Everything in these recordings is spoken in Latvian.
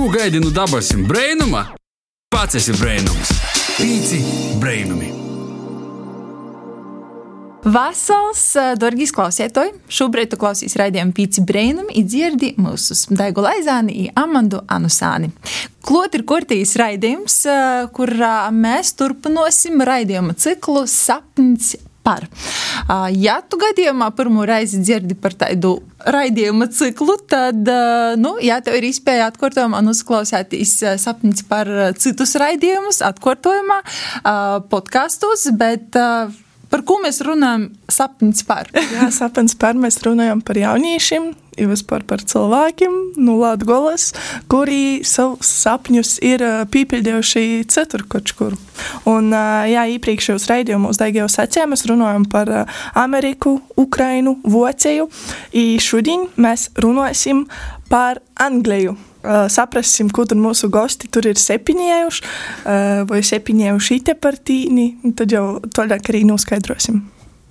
Ko gaidi no dabasim brainuma? Pats esi brainums. Pīci brainumi. Vasals, dārgi klausītāji! Šobrīd tu klausies raidījumu Pīci Brainam, izdzirdi mūsu Daigu Laizāni un Amandu Anusāni. Klot ir kortīs raidījums, kurā mēs turpināsim raidījumu ciklu Sapnis par. Ja tu gadījumā pirmo reizi dzirdi par tādu raidījuma ciklu, tad, nu, jā, tev ir iespēja atkārtojumā uzklausīties sapnis par citus raidījumus, atkārtojumā podkastos, bet Par ko mēs runājam? Sapnis par. Jā, sapnis par. Mēs runājam par jauniešiem, jau vispār par cilvēkiem, nu, Latvijas, kuri savus sapņus ir pīpildījuši citur kaut kur. Un, jā, iepriekšējos raidījumos Daigajos acē mēs runājam par Ameriku, Ukrainu, Vociju. I šodien mēs runāsim par Angliju. Saprasim, ko tur mūsu gosti tur ir septiņējuši, vai septiņējuši ite partīni, tad jau toļāk arī noskaidrosim.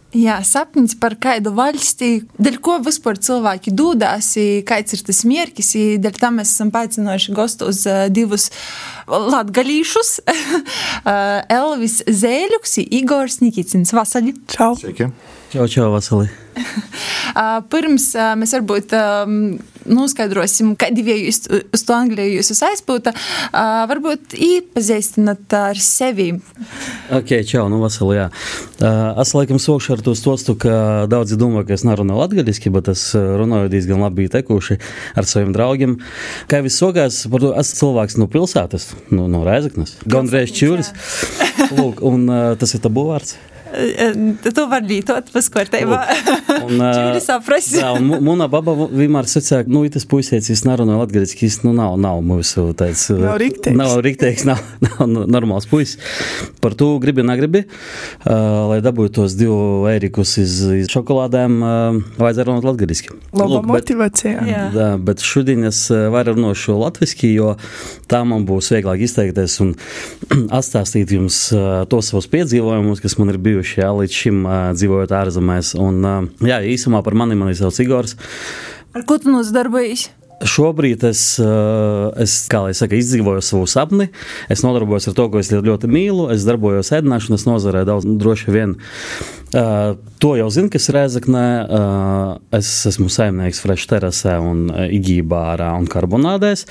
Jā, sapnis par kādu valsti, dēļ ko vispār cilvēki dūdās, kāds ir tas mērķis. Dēļ tam mēs esam paaicinājuši gastos divus latgalīšus - Elvis Zēļuks, Igors Nikicins. Vasaļi! Čau! Sveiki! Čau, čau, Vasaļi! Pirms mēs varbūt noskaidrosim, kādi bija uz to Angliju jūsu aizpūta, varbūt iepazīstināt ar sevi. Ok, čau, nu Vasaļi, jā. Es laikam sokšu ar to stostu, ka daudzi domā, ka es nerunāju latgaliski, bet es runāju diezgan labi tekuši ar saviem draugiem. Kā viss sokās, par to esmu cilvēks no pilsētas, no, no Rēzaknes, gandrīz čūris. Lūk, un tas ir tabu vārds. Tu vari lietot, paskārtībā. Čīri saprast. Jā, un mana baba vienmēr sacīja, nu, tas puisietis, es nerunāju latgaliski, es, nu, nav, nav mūsu tāds. Nav riktīgs. Nav riktīgs, nav, nav normāls puisis. Par to gribi, negribi, uh, lai dabūtu tos divu ērikus iz, iz šokolādēm, uh, vajadzēja runāt latgaliski. Laba motivācija. Jā. Jā, bet šodien es vairāk runāšu latviski, jo tā man būs vieglāk izteikties un atstāstīt jums uh, tos savus piedzīvojumus, kas man ir bijuši bijuši jā, līdz šim uh, dzīvojot ārzemēs. Un, uh, jā, īsumā par mani mani sauc Igors. Ar ko tu nodarbojies? Šobrīd es, es saka, izdzīvoju savu sapni. Es nodarbojos ar to, ko es ļoti mīlu. Es darbojos ēdināšanas nozarē daudz, droši vien. Uh, to jau zinu, kas ir Rēzaknē. Uh, es esmu saimnieks Fresh terasē un Igībā ārā un karbonādēs.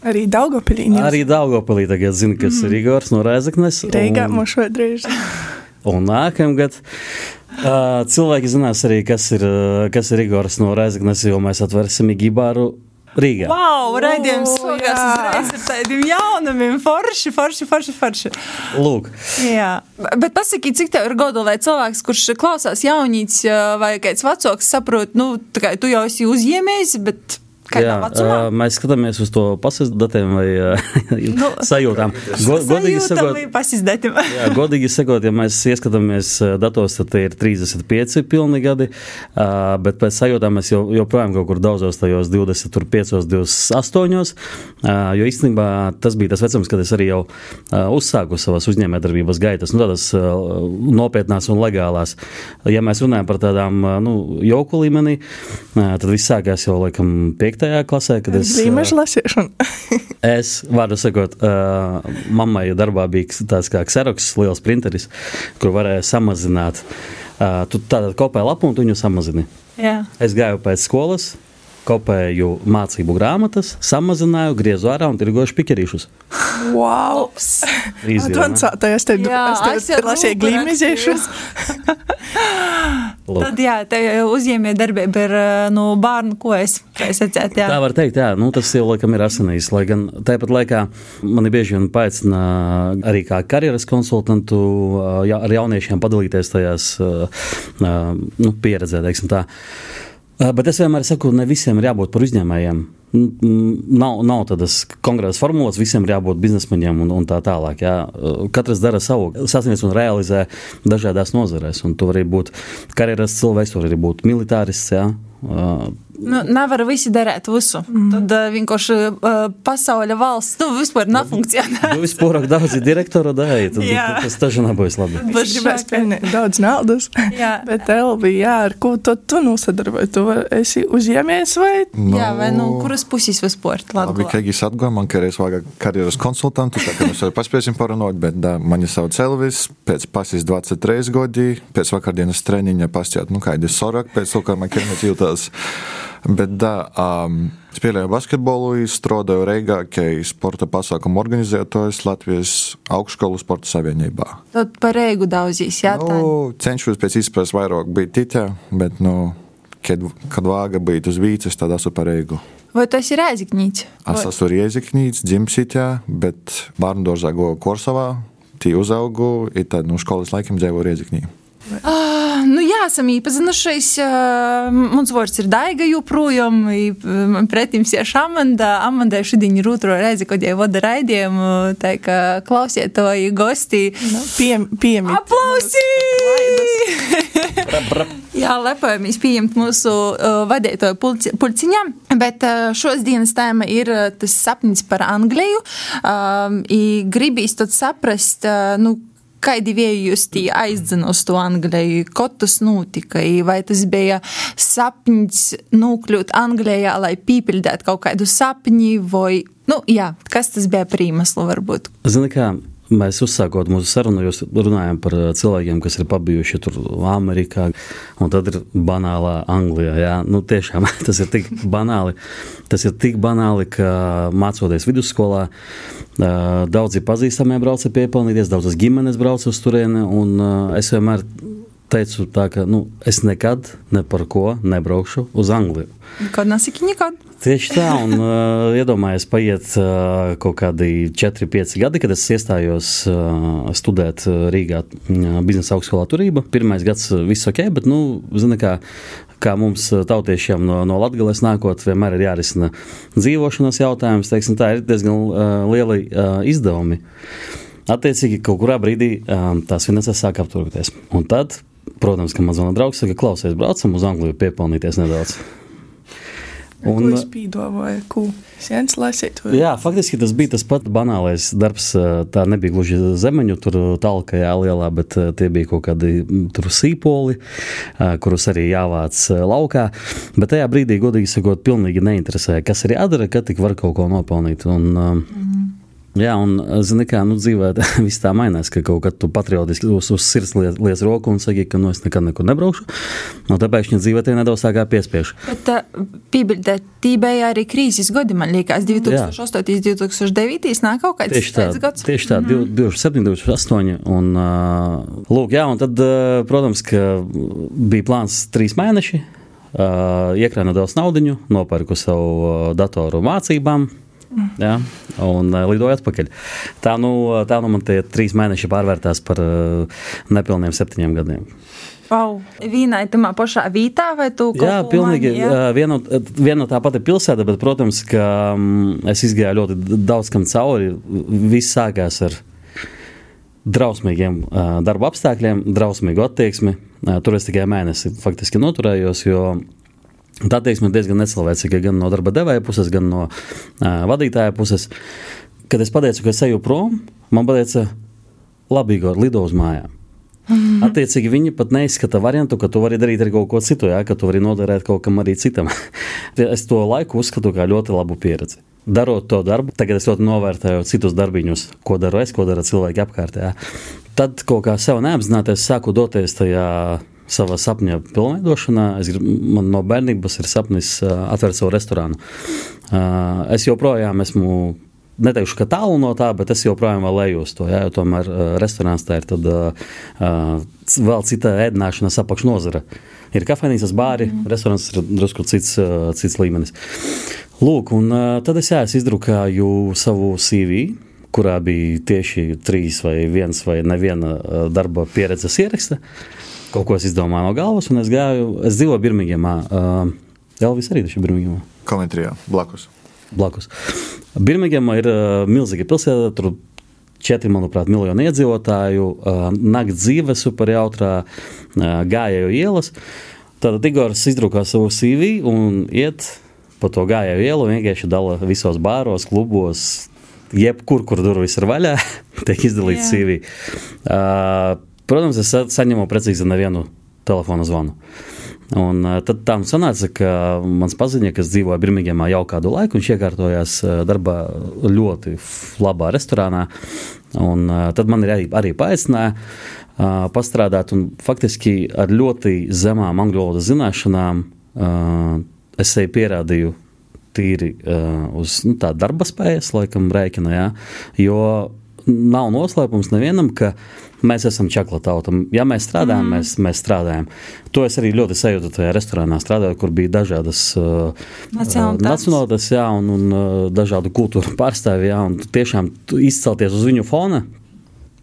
Arī Daugopilī. Arī Daugopilī tagad zinu, kas mm. ir Igors no Rēzaknes. Reigā un... mošo drīz. Un nākamgad uh, cilvēki zinās arī, kas ir, kas ir Igors no Reizeknas, jo mēs atvērsim Igibāru Rīgā. Wow, raidījums sākās uzreiz ar tādiem jaunumiem, forši, forši, forši, forši. Lūk. Jā, bet pasaki, cik tev ir godu, lai cilvēks, kurš klausās jaunīts vai kāds vecāks, saprot, nu, tā kā tu jau esi uzņēmējis, bet Jā, uh, mēs skatāmies uz to pasaules datiem vai nu, sajūtām. Go, godīgi sakot, jā, godīgi sakot, ja mēs ieskatāmies datos, tad ir 35 pilni gadi, uh, bet pēc sajūtām mēs jau, joprojām kaut kur daudzos tajos 25, 28, uh, jo īstenībā tas bija tas vecums, kad es arī jau uh, uzsāku savas uzņēmējdarbības gaitas, nu tādas uh, nopietnās un legālās. Ja mēs runājam par tādām, uh, nu, jauku līmenī, uh, tad viss sākās jau, laikam, 5 piektajā klasē, kad es. Zīmeža lasīšana. es varu sakot, uh, mammai darbā bija tāds kā Xerox liels printeris, kur varēja samazināt. Uh, tu tādā kopēji lapu un tu viņu samazini. Jā. Es gāju pēc skolas, kopēju mācību grāmatas, samazināju, griezu ārā un tirgoju pikerīšus. Wow! Advancētais te lasīja glīmiziešus. Tad jā, te uzņēmē darbība ir no bērnu, ko es, es atcēt, jā. Tā var teikt, jā, nu tas jau laikam ir asinīs, lai gan tāpat laikā mani bieži vien paaicina arī kā karjeras konsultantu jā, ar jauniešiem padalīties tajās nu, pieredzē, teiksim tā. Bet es vienmēr saku, ne visiem ir jābūt par uzņēmējiem. Nav, nav tādas konkrētas formulas, visiem ir jābūt biznesmeņiem un, un tā tālāk. Jā. Katrs dara savu, sasniedz un realizē dažādās nozarēs. Un tu vari būt karjeras cilvēks, tu vari būt militārists. Jā. Nu, nevar visi darīt visu. Mm. Tad uh, vienkārši uh, pasaules valsts nu, vispār nefunkcionē. Nu, vispār daudz direktoru dēļ. Tas taču nebūs labi. Es gribēju spēlēt daudz naudas. Jā. Bet Elvi, jā, ar ko tu, tu nosadarboji? Tu esi uzņēmējs vai? No, jā, vai nu, kuras puses vispār? Labi, ka es atgāju, man kādreiz vajag karjeras konsultantu, tā kā mēs arī paspēsim parunot, bet da, mani sauc Elvis, pēc pasis 23 gadi, pēc vakardienas treniņa pasķēt, nu kādi sorak, pēc to, kā man kērmēt jūtās. Bet da, um, spēlēju basketbolu, strādāju Reigā, kā sporta pasākumu organizētājs Latvijas augšskolu sporta savienībā. Tad par Reigu daudzīs, jā? Nu, cenšos pēc izprast vairāk būt titā, bet, nu, kad, kad vāga bija uz vīces, tad esmu par Reigu. Vai tas ir Rēziknīts? Es esmu Rēziknīts, dzimsitā, bet bērnu dārzā goju Korsavā, tī uzaugu, ir tad no nu, skolas laikiem dzīvoju Rēziknī. Uh, nu jā, esam iepazinušies. Uh, mums vārds ir Daiga joprojām. Pretim sieši Amanda. Amandai šodien ir otro reizi, kad jau vada raidījumu. Tā kā klausietoji gosti. Nu, piem, piemīt. Aplausī! jā, lepojamies pieņemt mūsu uh, vadītāju pulci, pulciņā. Bet uh, šos dienas tēma ir uh, tas sapnis par Angliju. Um, gribīs tad saprast, uh, nu, Kādi vēji jūs tie aizdzina uz to Angļu? Ko tas notika? Vai tas bija sapnis nokļūt Anglijā, lai pīpildētu kaut kādu sapni, vai, nu, jā, kas tas bija par iemeslu varbūt? Zini, kā Mēs uzsākot mūsu sarunu, jūs runājam par uh, cilvēkiem, kas ir pabijuši tur Amerikā, un tad ir banālā Anglijā. Jā. Nu, tiešām tas ir tik banāli. Tas ir tik banāli, ka mācoties vidusskolā, uh, daudzi pazīstamie brauca piepelnīties, daudzas ģimenes brauca uz turieni, un uh, es vienmēr teicu, tā, ka nu, es nekad ne par ko nebraukšu uz Angliju. Kad nesaki nekad? Tieši tā, un uh, iedomājieties, paiet uh, kaut kādi 4, 5 gadi, kad es iestājos uh, studēt Rīgā uh, biznesa augstskolā turība. Pirmais gads viss ok, bet, nu, zini, kā, kā mums tautiešiem no, no Latgales nākot, vienmēr ir jārisina dzīvošanas jautājums, teiksim, tā ir diezgan uh, lieli uh, izdevumi. Attiecīgi, kaut kurā brīdī um, tās finanses sāk apturēties. Un tad, protams, ka man zvana draugs saka, klausies, braucam uz Angliju piepelnīties nedaudz. Un, es pīdāju, ko sēnes lasīt? Vai? Jā, faktiski tas bija tas pats banālais darbs. Tā nebija gluži zemeņu, tur tālākajā lielā, bet tie bija kaut kādi sīpoli, kurus arī jāvāc laukā. Bet tajā brīdī, godīgi sakot, pilnīgi neinteresēja, kas ir jādara, kad tik var kaut ko nopelnīt. Un, mm. Jā, un zini, kā nu, dzīvē viss tā mainās, ka kaut kad tu patriotiski uz, uz sirds liec, liec roku un saki, ka nu, es nekad nekur nebraukšu. No tāpēc viņa dzīvē tie nedaudz tā kā piespiež. Bet uh, pībildē, tī bija arī krīzes gadi, man liekas, 2008, 2009, nāk kaut kāds tieši tā, gads. Tieši tā, mm. 2007, 2008. Un, uh, lūk, jā, un tad, uh, protams, ka bija plāns trīs mēneši. Uh, iekrāju nedaudz naudu, nopirku savu datoru mācībām, Ja, un uh, lidoju atpakaļ. Tā nu, tā nu man tie trīs mēneši pārvērtās par uh, nepilniem septiņiem gadiem. Wow. Vīnai tamā pašā vītā vai tu? Jā, pilnīgi. Mani, jā? Viena, viena no tā pati pilsēta, bet, protams, ka um, es izgāju ļoti daudz kam cauri. Viss sākās ar drausmīgiem darba apstākļiem, drausmīgu attieksmi. Tur es tikai mēnesi faktiski noturējos, jo Tā attieksme ir diezgan necilvēcīga gan no darba devēja puses, gan no uh, vadītāja puses. Kad es pateicu, ka es eju prom, man teica, labi, Igor, lido uz mājām. Mm -hmm. Attiecīgi, viņi pat neizskata variantu, ka tu vari darīt arī kaut ko citu, jā, ka tu vari noderēt kaut kam arī citam. es to laiku uzskatu kā ļoti labu pieredzi. Darot to darbu, tagad es ļoti novērtēju citus darbiņus, ko daru es, ko dara cilvēki apkārt. Jā. Tad kaut kā sev neapzināties, sāku doties tajā savā sapņa pilnveidošanā. Es, man no bērnības ir sapnis atvērt savu restorānu. Es joprojām esmu. Neteikšu, ka tālu no tā, bet es joprojām lejos to. Jā, tomēr uh, restorāns tā ir tad, uh, vēl cita ēdināšanas apakšnodara. Ir kafejnīcas, bāri, mm. restorāns ir drusku cits, uh, cits līmenis. Lūk, un uh, tad es, jā, es izdrukāju savu CV, kurā bija tieši trīs vai viens vai neviena darba pieredzes ieraksta. Uh, kaut ko es izdomāju no galvas, un es gāju, es dzīvoju Birmingemā. Uh, Elvis arī ir Birmingemā. Komentrijā, blakus. Blakus. Birmingemā ir uh, milzīga pilsēta, tur 4, manuprāt, miljoni iedzīvotāju, uh, nakts dzīve super jautrā, uh, gājēju ielas. Tātad Igors izdrukā savu CV un iet pa to gājēju ielu, vienkārši dala visos bāros, klubos, jebkur, kur durvis ir vaļā, tiek izdalīts. CV. Uh, protams, es sa- saņemu precīzi nevienu telefona zvanu. Un, tad mums sanāca, ka mans paziņoja, kas dzīvoja Birmingemā jau kādu laiku, viņš iekārtojās darbā ļoti labā restorānā. Un, tad man arī, arī paaicināja pastrādāt, un faktiski ar ļoti zemām angļu valodas zināšanām es sevi pierādīju tīri uh, uz nu, darba spējas, laikam, rēķina. Jā, jo nav noslēpums nevienam, ka mēs esam čakla tauta. Ja mēs strādājam, mm. mēs, mēs strādājam. To es arī ļoti sajūtu tajā restorānā, strādājot, kur bija dažādas uh, nacionālitātes, jā, un, un uh, dažādu kultūru pārstāvji. Jā, un tiešām izcelties uz viņu fona.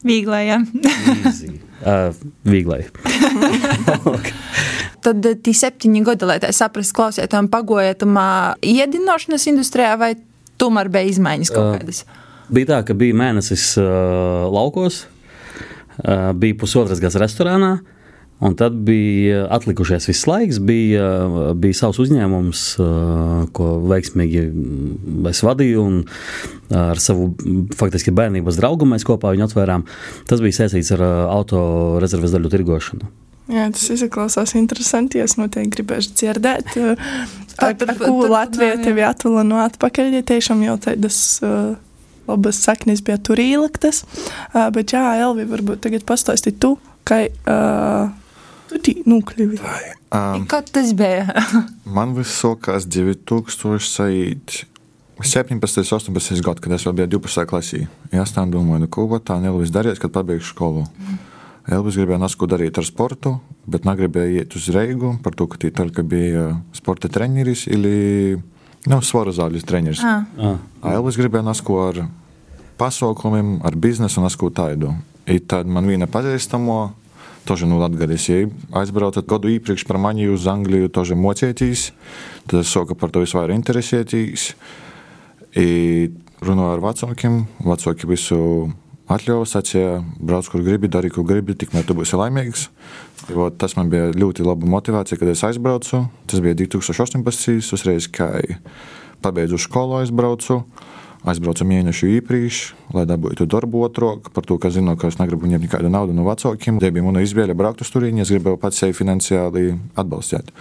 Vīglē, jā. Uh, vieglai. Tad eh, tie septiņi gadi, lai tā saprastu, klausieties, pagojiet tamā iedinošanas industrijā, vai tomēr bija izmaiņas kaut Ā. kādas? Bija tā, ka bija mēnesis uh, laukos, uh, bija pusotras gads restorānā. Un tad bija atlikušais viss laiks, bija, bija savs uzņēmums, ko veiksmīgi mm, es vadīju. un Ar savu faktiski bērnības draugu mēs kopā viņu atvērām. Tas bija saistīts ar auto rezerves daļu tirgošanu. Jā, tas izklausās interesanti. Es noteikti gribēšu dzirdēt, ar, ar tad- ko Latvija tevi atvila no atpakaļ. Ja tiešām jau tādas uh, labas saknes bija tur īliktas. Uh, bet jā, Elvi, varbūt tagad pastāsti tu, kā uh, tu tī nokļuvi. Um, kā tas bija? man viss sākās 2000. 17, 18 gadu, kad es vēl biju 12 klasē. Es tam domāju, nu, ko tā Elvis darīs, kad pabeigšu skolu. Mm. Elvis gribēja nesku darīt ar sportu, bet negribēja iet uz Reigu par to, ka tie tā kā bija sporta treneris. Ili... Nav svaru zāļu treneris. Ah. Ah. Elvis gribēja nasku ar pasaukumiem, ar biznesu nasku taidu. I tad man viena pazīstamo, toži nu latgadis, ja aizbrauca gadu īpriekš par mani uz Angliju, toži mocētīs, tad es soka par to visvair interesētīs. I runāju ar vecākiem, vecāki visu atļāva, sacīja, brauc, kur gribi, dari, ko gribi, tikmēr tu būsi laimīgs. Vot Tas man bija ļoti laba motivācija, kad es aizbraucu. Tas bija 2018. uzreiz, kad pabeidzu skolu, aizbraucu. Aizbraucu mēnešu iepriekš, lai dabūtu darbu otru, par to, ka zinu, ka es negribu ņemt nekādu naudu no vecākiem. Tā bija mana izvēle braukt uz turieni, es gribēju pats sevi finansiāli atbalstīt.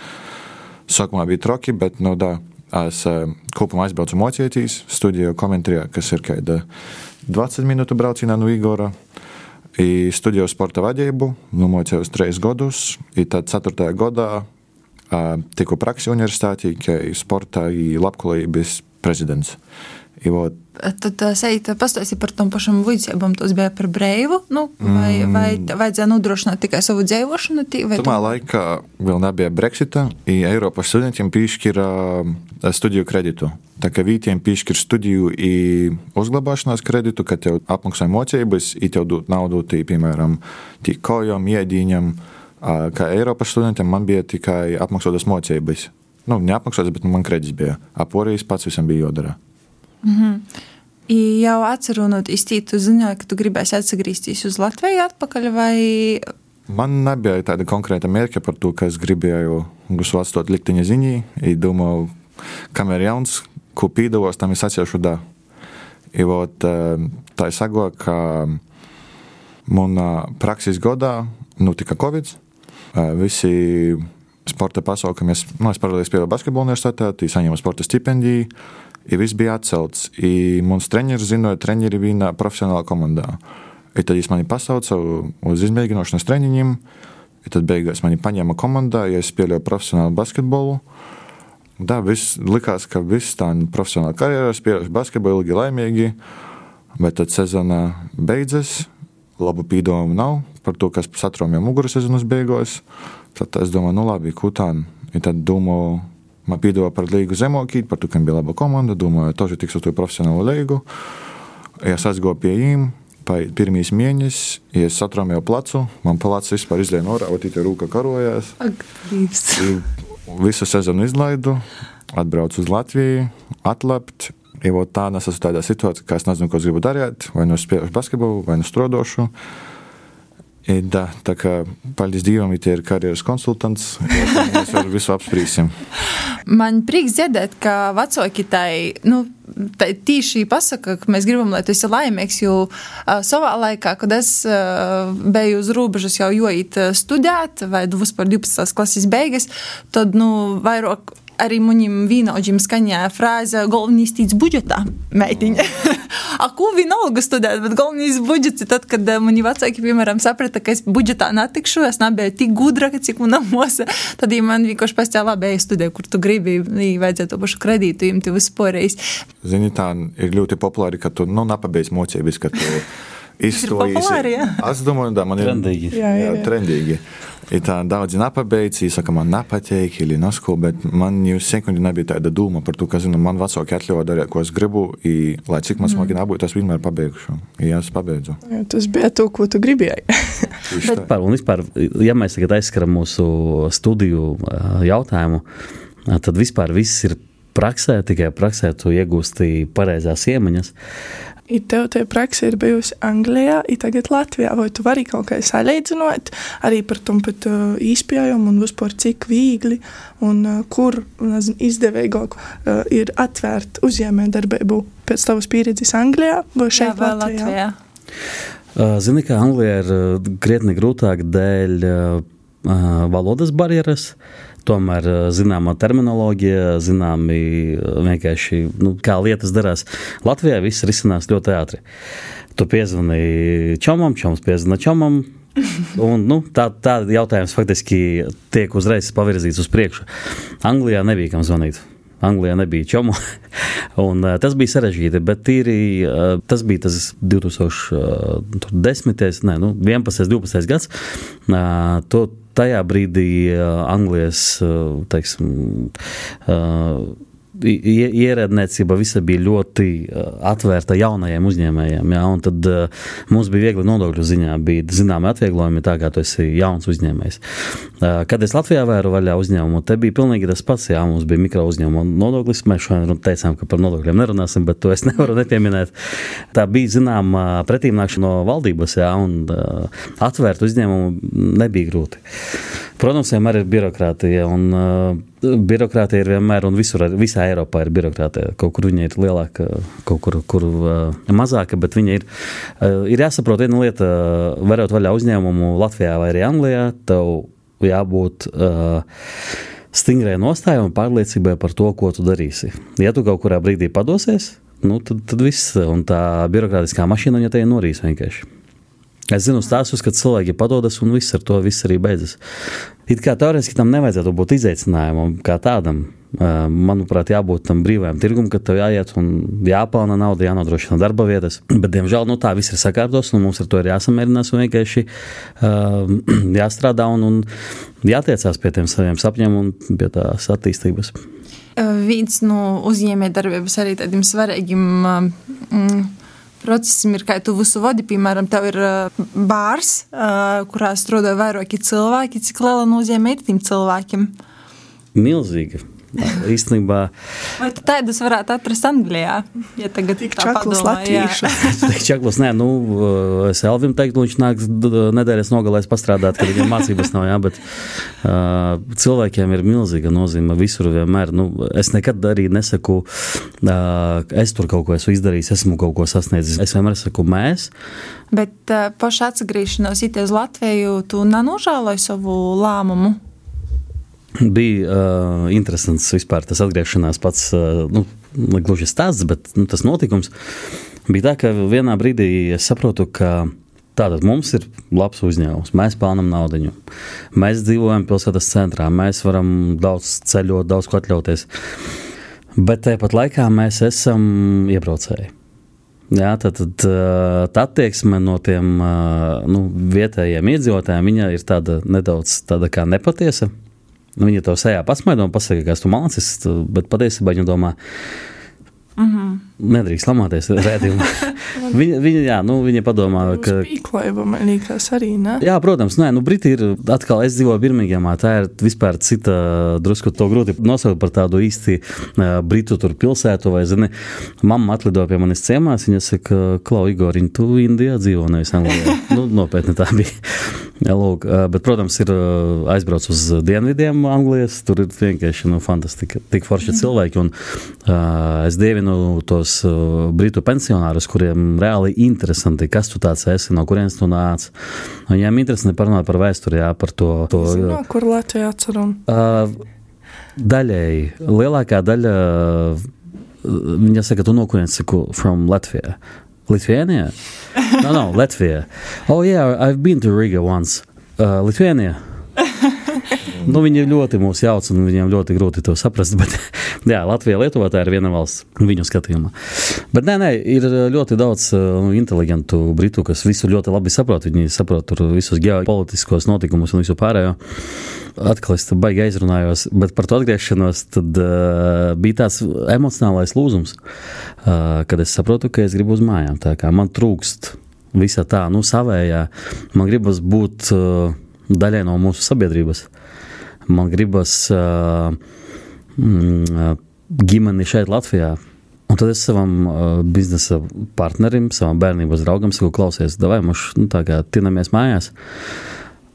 Sākumā bija troki, bet no tā es eh, kopumā aizbraucu mocīties, studēju komentārā, kas ir kāda 20 minūtu braucienā no Igora. I studēju sporta vadību, nomocījos trīs gadus. I tad 4. gadā tiku praksi universitātī, kā sporta un labklājības prezidents. I vot, Tad sēžat, pastāstīt par tom pašam līdzjūtībām. Tas bija par brīvu, nu, vai, mm. vai vajadzēja nodrošināt tikai savu dzīvošanu? tī- vai Tomā laikā vēl nebija Brexita, un Eiropas studentiem piešķīra eh, studiju kreditu. Tā kā vītiem piešķir studiju un uzglabāšanās kreditu, kad tev apmaksā mocības, un tev dod naudu, tī, piemēram, tī kojām, iedīņam. Ā, Kā Eiropas studentiem man bija tikai apmaksotas mocības. Nu, neapmaksotas, bet nu, man kredits bija. Aporijas pats visam bija jādara. I jau atcerot, iztītu ziņoju, ka tu gribēsi atgriezties uz Latviju atpakaļ, vai Man nebija tāda konkrēta mērķa par to, ka es gribēju visu atstāt likteņa ziņā. Es domāju, kam ir jauns, ko pīdavos, tam es atsevišķu da. I vot, eh, tā ir sago, ka manā prakses gadā notika Covid. Eh, Visi sporta pasākumi, es, nu, es paralēli spēlēju basketbolu universitātē, saņēmu sporta stipendiju. I viss bija atcelts. I mans treneris zināja, treneri vienā profesionālā komandā. I tad viņš mani pasauca uz izmēģināšanas treniņiem. I tad beigās mani paņēma komandā, ja es spēlēju profesionālu basketbolu. Tā viss likās, ka viss tā profesionāla karjerā spēlējuši basketbolu ilgi laimīgi. Bet tad sezona beidzas, labu pīdomu nav par to, kas satromja muguru sezonas beigās. Tad es domāju, nu labi, ko tā. I tad domāju, man pīdāvā par līgu zemokīt, par to, ka bija laba komanda. Domāju, tas ir tiks uz to profesionālu līgu. Es aizgāju pie viņiem. Pirmīs mēnesis, ja es satrāmēju plecu, man plecs vispār izlēja norā, un tīta rūka karojās. Visu sezonu izlaidu, atbraucu uz Latviju, atlapt. Ja tā es esmu tādā situācijā, ka es nezinu, ko es gribu darīt. Vai nu spēlēšu basketbolu, vai nu strodošu. I, da, tā kā paldies Dievam, ja ir karjeras konsultants, mēs varam visu apspriesim. Man prieks dzirdēt, ka vecāki tai, nu, tai tīši pasaka, ka mēs gribam, lai tu esi laimīgs, jo uh, savā laikā, kad es uh, biju uz robežas jau jojīt uh, studēt, vai vispār 12. klases beigas, tad, nu, vairāk arī manim vīnaudžim skaņā frāze galvenais tīts budžetā, meitiņa. A, ko vienalga studēt, bet galvenais budžets ir tad, kad eh, mani vecāki, piemēram, saprata, ka es budžetā netikšu, es nebiju tik gudra, cik manā mūsā. Tad ja man vienkārši tam labi studē, kur tu gribi, vajadzētu to pašu kredītu, tu vispārējais. Zini, tā ir ļoti populāri, ka tu, nu, nepabeidz mocības, ka tu izstrojies. Es domāju, ka man ir trendīgi. Jā, jā, jā. trendīgi. Ir tā daudzi nepabeidz, saka, man nepatīk, ir nasko, bet man jau sekundi nebija tāda doma par to, ka, zinu, man vecāki atļauj darīt, ko es gribu, i, lai cik man smagi nebūtu, es vienmēr pabeigšu. Ja es pabeidzu. Jā, Tas bija to, ko tu gribēji. Tā. Vispār, un vispār, ja mēs tagad aizskaram mūsu studiju jautājumu, tad vispār viss ir praksē, tikai praksē tu iegūsti pareizās iemaņas. Ir tev tā praksa ir bijusi Anglijā, ir tagad Latvijā. Vai tu vari kaut kā salīdzināt arī par tom pat uh, izpējumu un vispār cik viegli un uh, kur nezinu, izdevīgāk uh, ir atvērt uzņēmē darbību pēc tavas pieredzes Anglijā vai šeit vai Latvijā? Latvijā. Ā, Zini, ka Anglijā ir ā, krietni grūtāk dēļ ā, valodas barjeras. Tomēr ā, zināmā terminoloģija, zināmi ā, vienkārši nu, kā lietas darās. Latvijā viss risinās ļoti ātri. Tu piezvani čomam, čoms piezvana čomam. Un, nu, tā, tā jautājums faktiski tiek uzreiz pavirzīts uz priekšu. Anglijā nebija kam zvanīt. Anglijā nebija čomu. Un, uh, tas bija sarežģīti, bet tīri, uh, tas bija tas 2010, ne, nu, 11, 12 gads. Uh, to, tajā brīdī uh, Anglijas uh, teiksim, ie- ierēdniecība visa bija ļoti atvērta jaunajiem uzņēmējiem. Jā, un tad mums bija viegli nodokļu ziņā, bija zināmi atvieglojumi, tā kā tu esi jauns uzņēmējs. Kad es Latvijā vēru vaļā uzņēmumu, te bija pilnīgi tas pats. Jā, mums bija mikro uzņēmuma nodoklis. Mēs šodien teicām, ka par nodokļiem nerunāsim, bet to es nevaru nepieminēt. Tā bija zināma pretīmnākšana no valdības, jā, un atvērt uzņēmumu nebija grūti. Protams, vienmēr ir birokrātija, un birokrātija ir vienmēr, un visur, visā Eiropā ir birokrātija. Kaut kur viņa ir lielāka, kaut kur, kur uh, mazāka, bet viņa ir. Uh, ir jāsaprot viena lieta, uh, varot vaļā uzņēmumu Latvijā vai arī Anglijā, tev jābūt. Uh, Stingrai nostājai un pārliecībai par to, ko tu darīsi. Ja tu kaut kurā brīdī padosies, nu, tad, tad viss, un tā birokrātiskā mašīna viņa te norīs vienkārši. Es zinu stāstus, kad cilvēki padodas, un viss ar to viss arī beidzas. It kā teorētiski tam nevajadzētu būt izaicinājumam kā tādam. Manuprāt, jābūt tam brīvajam tirgumam, kad tev jāiet un jāpelnā nauda, jānodrošina darba vietas. Bet, diemžēl, nu, tā viss ir sakārtos, un mums ar to ir jāsamierinās un vienkārši uh, jāstrādā un, un jātiecās pie tiem saviem sapņiem un pie tās attīstības. Viens no uzņēmējdarbības arī tādiem svarīgiem mm, procesiem ir, kā tu visu vadi, piemēram, tev ir bārs, kurā strādā vairāki cilvēki. Cik liela nozīme ir tiem cilvēkiem? Milzīgi. Īstenībā, Vai tu tādus varētu atrast Anglijā? Ja tagad Tik jā. latviešu. Čaklis, nē, nu, es Elvim teiktu, viņš nāks nedēļas nogalēs pastrādāt, kad viņam mācības nav, jā, bet uh, cilvēkiem ir milzīga nozīme visur vienmēr. Nu, es nekad arī nesaku, uh, es tur kaut ko esmu izdarījis, esmu kaut ko sasniedzis. Es vienmēr saku mēs, Bet uh, pašā atgriešanās it uz Latviju, tu nenožēloji savu lēmumu. Bija uh, interesants vispār tas atgriešanās pats, uh, nu, gluži stāsts, bet nu, tas notikums bija tā, ka vienā brīdī es saprotu, ka tātad mums ir labs uzņēmums, mēs pelnām naudu. Mēs dzīvojam pilsētas centrā, mēs varam daudz ceļot, daudz ko atļauties. Bet tāpat laikā mēs esam iebraucēji. Jā, tad, tad tā attieksme no tiem nu, vietējiem iedzīvotājiem ir tāda nedaudz tāda kā nepatiesa. Viņa to sejā pasmaido un pasaka, ka esmu mācis, bet patiesībā viņa domā, Mm -hmm. Nedrīkst lamāties redzējumā. viņa, viņa, jā, nu, viņa padomā, ka. Pīklaiba, man liekas, arī, ne? Jā, protams, nē, nu, Briti ir atkal, es dzīvoju Birmingemā, tā ir vispār cita, drusku to grūti nosaukt par tādu īsti uh, Britu tur pilsētu, vai, zini, mamma atlidoja pie manis ciemās, viņa saka, Klau, Igoriņ, tu Indijā dzīvo, nevis Anglijā. nu, nopietni tā bija. Jā, lūk, bet, protams, ir aizbraucis uz dienvidiem Anglijas. Tur ir vienkārši nu, fantastiski, tik forši mm. cilvēki. Un, uh, es dievinu tos uh, britu pensionārus, kuriem reāli interesanti, kas tu tāds esi, no kurienes tu nāc. Viņiem interesanti parunāt par vēsturi, jā, par to. to Zinu, kur Latvijā atceram? Uh, daļēji, lielākā daļa. Viņa saka, tu no kurienes esi? From Latvijas. Lithuania? No, no, Latvia. Oh, yeah, I've been to Riga once. Uh, Lithuania. nu, viņi ļoti mūs jauc, un viņiem ļoti grūti to saprast. Bet, jā, Latvija, Lietuva tā ir viena valsts viņu skatījumā. Bet nē, nē, ir ļoti daudz uh, inteligentu britu, kas visu ļoti labi saprot. Viņi saprot visus ģeopolitiskos notikumus un visu pārējo. Atkal es baigi aizrunājos, bet par to atgriešanos tad, uh, bija tāds emocionālais lūzums, uh, kad es saprotu, ka es gribu uz mājām. Man trūkst visa tā, nu, savējā. Man gribas būt uh, daļai no mūsu sabiedrības. Man gribas uh, ģimeni šeit, Latvijā. Un tad es savam uh, biznesa partnerim, savam bērnības draugam saku, klausies, vai mums nu, tā kā tinamies mājās.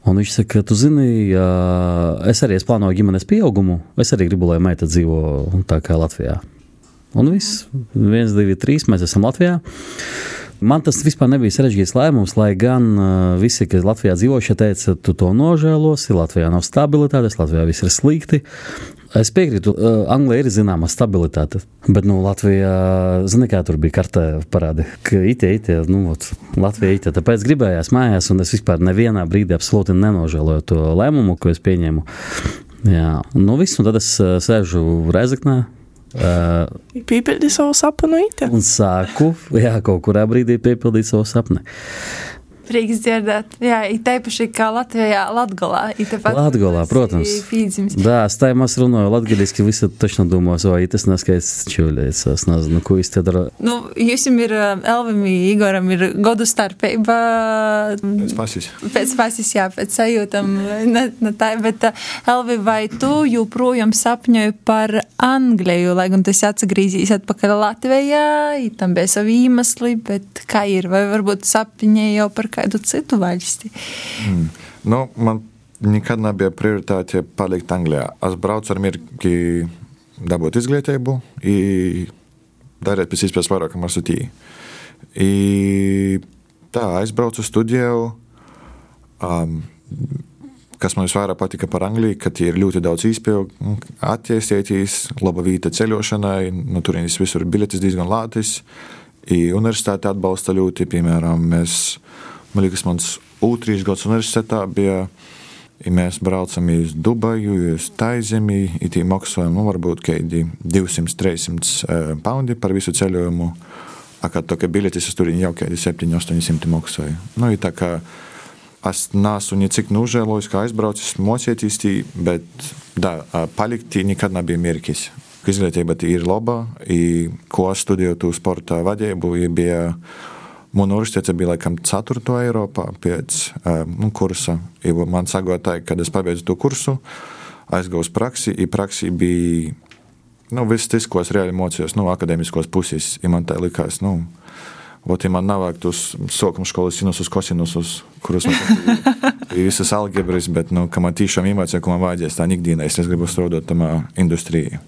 Un viņš saka, tu zini, uh, es arī es plānoju ģimenes pieaugumu. Es arī gribu, lai meita dzīvo tā kā Latvijā. Un viss, viens, divi, trīs, mēs esam Latvijā. Man tas vispār nebija sarežģīts lēmums, lai gan uh, visi, kas Latvijā dzīvojuši, teica, tu to nožēlosi, Latvijā nav stabilitātes, Latvijā viss ir slikti. Es piekrītu, uh, Anglijā ir zināma stabilitāte, bet nu, Latvijā, zini, kā tur bija kartē parādi, ka itie, itie, nu, ot, Latvija itie. Tāpēc gribējās mājās, un es vispār nevienā brīdī absolūti nenožēloju to lēmumu, ko es pieņēmu. Jā, nu viss, un tad es uh, sēžu Rezeknē, Uh, piepildīju savu sapnu. Un sāku, jā, kaut kurā brīdī piepildīt savu sapni. Prieks dzirdēt, jā, īpaši kā Latvijā, Latgolā. Latgolā, protams. Pīdzims. Да, стај мас runāju latgaliski, visi точно domās, vai tas neskaits čuļies, es nezinu, ko jūs te dara. Nu, jums ir Elvim, Igoram ir godu starpība. Pēc pasis. Pēc pasis, jā, pēc sajūtam, ne, ne tā, bet Elvi, vai tu joprojām sapņoji par Angliju, lai gan tas atsagrīzīs atpakaļ Latvijā, tam bija savi iemesli, bet kā ir, vai varbūt sapņoji jau par kādu citu valsti? Mm. Nu, man nekad nebija prioritāte palikt Anglijā. Es braucu ar mērķi dabūt izglītību, darīt pēc iespējas vairāk ar sūtīju. Tā aizbraucu studiju. Um, kas man visvairāk patika par Angliju, ka ir ļoti daudz īspēju, attīstīties, laba vieta ceļošanai, no turienes visur biļetes diezgan lētas. Universitāte atbalsta ļoti, piemēram, mēs Man liekas, mans otrais gads universitātā bija. Ja mēs braucam uz Dubaju, uz Taizemi, it kā maksājam nu, varbūt 200-300 poundi par visu ceļojumu. Kā tā kā biļetes uz turieni jau kādi 700-800 maksāja. Nu, tā kā es neesmu necik nožēlojis, kā aizbraucis, mocieties, bet da, palikt nekad nebija mērķis. Izglītība ir laba, ko es studēju tu sporta vadību, bija Mūna universitāte bija laikam 4. Eiropā pēc nu, kursa. Man sagādāja, kad es pabeidzu to kursu, aizgāju uz praksi. Praksi bija nu, viss tas, ko es reāli mocījos no nu, akadēmiskos puses. Man tā likās, nu, Ot, ja man nav tos sokuma skolas sinusus, kosinusus, kurus man ir visas algebras, bet, nu, ka man tiešām iemācīja, ko man vajadzēs tā ikdienā, es gribu strādāt tamā industrijā.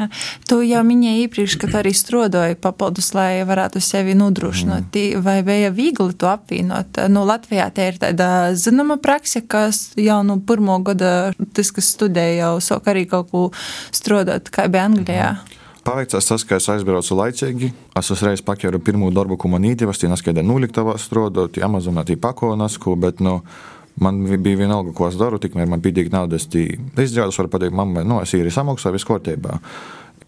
Ja. Tu jau minēji iepriekš, ka arī strādāji papildus, lai varētu sevi nodrošināt. Mm. Vai bija viegli to apvienot? Nu, Latvijā tā ir tāda zināma praksa, kas jau no nu, pirmo gada, tas, kas studēja, jau sāk arī kaut ko strādāt, kā bija Anglijā. Mm. Paveicās tas, ka es aizbraucu laicīgi. Es uzreiz paķēru pirmo darbu, ko man īstenībā bija neskaidrs, nuliktavā strādāt, Amazonā tī pakonasku, bet, nu, Man bija vienalga, ko es daru, tikmēr man pietiek naudas. Izdzēlus var pateikt, mammai, nu, es īri samaksāju, viss kārtībā.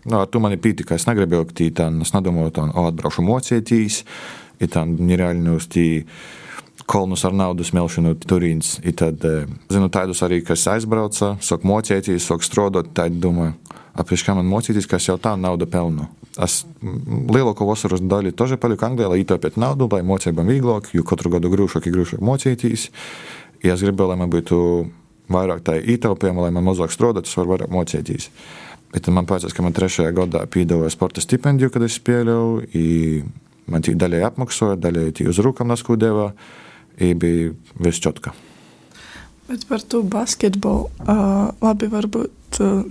Nu, ar to man ir pītika, es negribu ilgtīt, un es nedomāju, ka atbraukšu mocētīs, ir tā nereāli uz tī kolonus ar naudu smelšanu Turīns. Ir tad, e, zinu, tādus arī, kas aizbrauca, sāk mocētīs, sāk strādāt, tad domāju, apriekš kā man mocīties, ka es jau tā naudu pelnu. Es lielāko vasaras daļu toži paliku Anglijā, lai itāpētu naudu, lai mocībām vieglāk, jo katru gadu grūšāk ir grūšāk mocīties. Ja es gribēju, lai man būtu vairāk tā ietaupījuma, lai man mazāk strādātu, es varu vairāk mocīties. Bet man pēcās, ka man trešajā gadā piedāvāja sporta stipendiju, kad es spēlēju. Man tie daļai apmaksāja, daļai tie uz rūkām naskūdēvā. Bija viss čotka. Bet par to basketbolu uh, labi varbūt uh,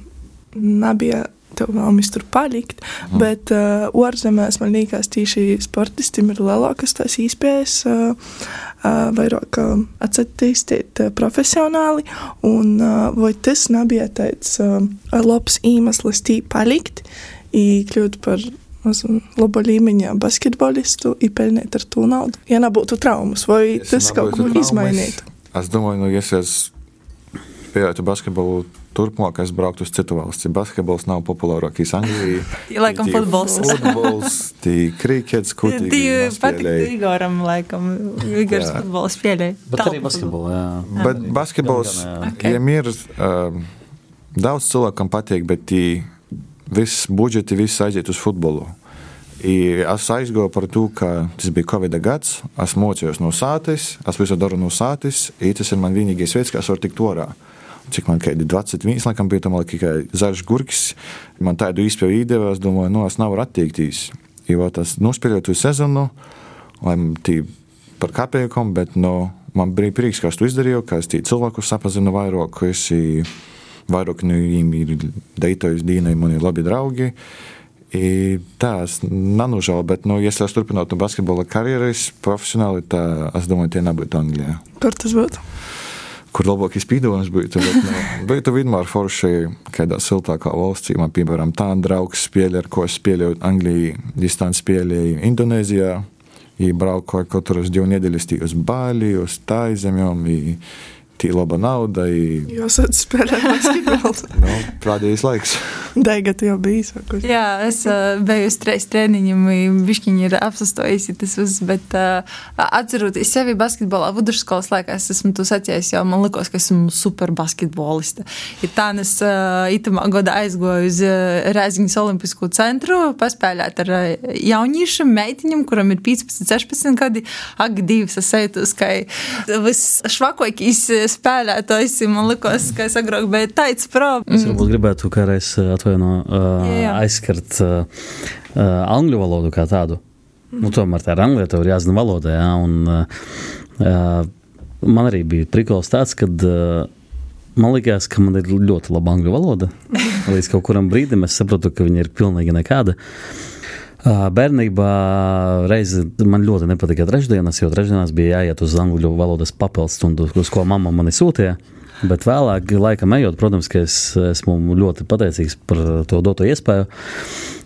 nebija tev vēlamies tur palikt. Mm. Bet uh, ārzemēs man liekas, tieši sportistiem ir lielākas tās iespējas. Uh, uh, vairāk uh, attīstīt uh, profesionāli, un uh, vai tas nebija tāds uh, labs iemesls tī palikt, kļūt par laba līmeņa basketbolistu, pelnīt ar to naudu. Ja nebūtu traumas, vai es tas kaut ko izmainītu? Es domāju, nu, ja es spēlētu basketbolu turpmāk es brauktu uz citu valsti. Basketbols nav populārākais Anglijā. Tie laikam tie futbols. futbols, tie krikets, kutīgi. Tie patīk Igoram, laikam, Igors futbols spēlē. Bet arī basketbols, jā. Bet basketbols, okay. ja ir, um, daudz cilvēkam patīk, bet tie viss budžeti, viss aiziet uz futbolu. I es aizgāju par to, ka tas bija Covid gads. Es mocījos no sātes, es visu daru no sātes. Tas ir man vienīgais veids, kā es varu tikt orā cik man kādi 21, laikam, bija tam tikai zaļš gurks. Man tādu īstenībā iedeva, es domāju, nu, es nevaru attiekties. Jo tas nospēlēja to sezonu, lai tī par kāpējumam, bet no, man bija prieks, ka es to izdarīju, ka es tī cilvēkus sapazinu vairāk, ka es vairāk no viņiem ir deitojas dīnai, man ir labi draugi. I tā es nenožēloju, bet, nu, ja es turpinātu basketbola karjeras profesionāli, tad es domāju, tie nebūtu Anglijā. Kur tas būtu? Kur labākais pīdolājums būtu. Nu, būtu vienmēr forši kādā siltākā valstī. Man, piemēram, tā draugs spēlē, ar ko es spēlēju Anglijā, distanci spēlēju Indonēzijā. Viņi brauca katru divu nedēļas uz Bāli, uz Taizemēm tī laba nauda. I... Jūs esat spēlējis basketbolu. nu, pēdējais laiks. Daiga, tu jau biji sākus. Jā, es uh, biju uz treis treniņiem, bišķiņi ir apsastojis tas uz, bet uh, atceroties sevi basketbolā vidusskolas laikā, es esmu to sacījis, jo man likos, ka esmu super basketbolista. Ir tā, es uh, itamā godā aizgoju uz uh, Rēziņas olimpisko centru, paspēlēt ar uh, jauniešiem, meitiņiem, kuram ir 15, 16 gadi, ak, divas es ejtos, ka visšvakojkīs spēlētājs. Man liekas, ka es agrāk biju tāds pro. Es varbūt gribētu kādreiz atvaino, uh, aizskart uh, uh, angļu valodu kā tādu. Mm. Nu, tomēr tā ir angļu, tev ir jāzina valoda. Jā, un, uh, man arī bija prikals tāds, ka uh, man liekas, ka man ir ļoti laba angļu valoda. Līdz kaut kuram brīdim es sapratu, ka viņa ir pilnīgi nekāda. Bērnībā reizi man ļoti nepatika trešdienas, jo trešdienās bija jāiet uz angļu valodas papildus stundu, uz ko mamma mani sūtīja. Bet vēlāk, laikam ejot, protams, es esmu ļoti pateicīgs par to doto iespēju.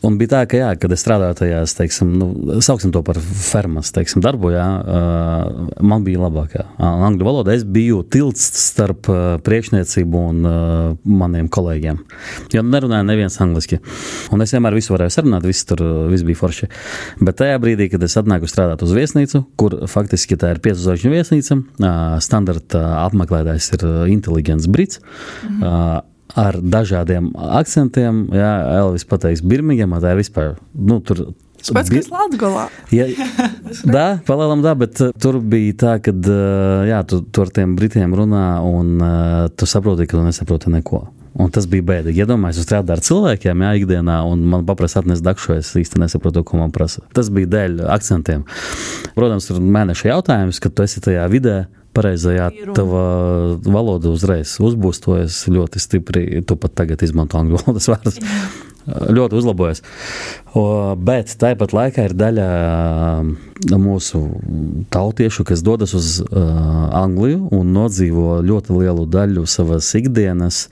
Un bija tā, ka, jā, kad es strādāju tajās, teiksim, nu, sauksim to par fermas teiksim, darbu, jā, man bija labākā angļu valoda. Es biju tilts starp priekšniecību un maniem kolēģiem. Jo nerunāju neviens angliski. Un es vienmēr visu varēju sarunāt, viss tur viss bija forši. Bet tajā brīdī, kad es atnāku strādāt uz viesnīcu, kur faktiski tā ir piecu zvaigžņu viesnīca, standarta apmeklētājs ir inteliģents brits. Mhm ar dažādiem akcentiem. Jā, Elvis pateiks, Birmingemā tā ir vispār. Nu, tur, tam, kas Latvijā Jā, palielam, tā, bet uh, tur bija tā, ka uh, tu, tu ar tiem britiem runā, un uh, tu saproti, ka tu nesaproti neko. Un tas bija bēdīgi. Iedomājieties, ja strādāt ar cilvēkiem, jā, ikdienā, un man paprasa atnest dakšu, es īsti nesaprotu, ko man prasa. Tas bija dēļ akcentiem. Protams, tur mēneša jautājums, kad tu esi tajā vidē, pareizajā tava valoda uzreiz uzbūstojas ļoti stipri. Tu pat tagad izmanto angļu valodas vārdus. ļoti uzlabojas. Bet tāpat laikā ir daļa mūsu tautiešu, kas dodas uz Angliju un nodzīvo ļoti lielu daļu savas ikdienas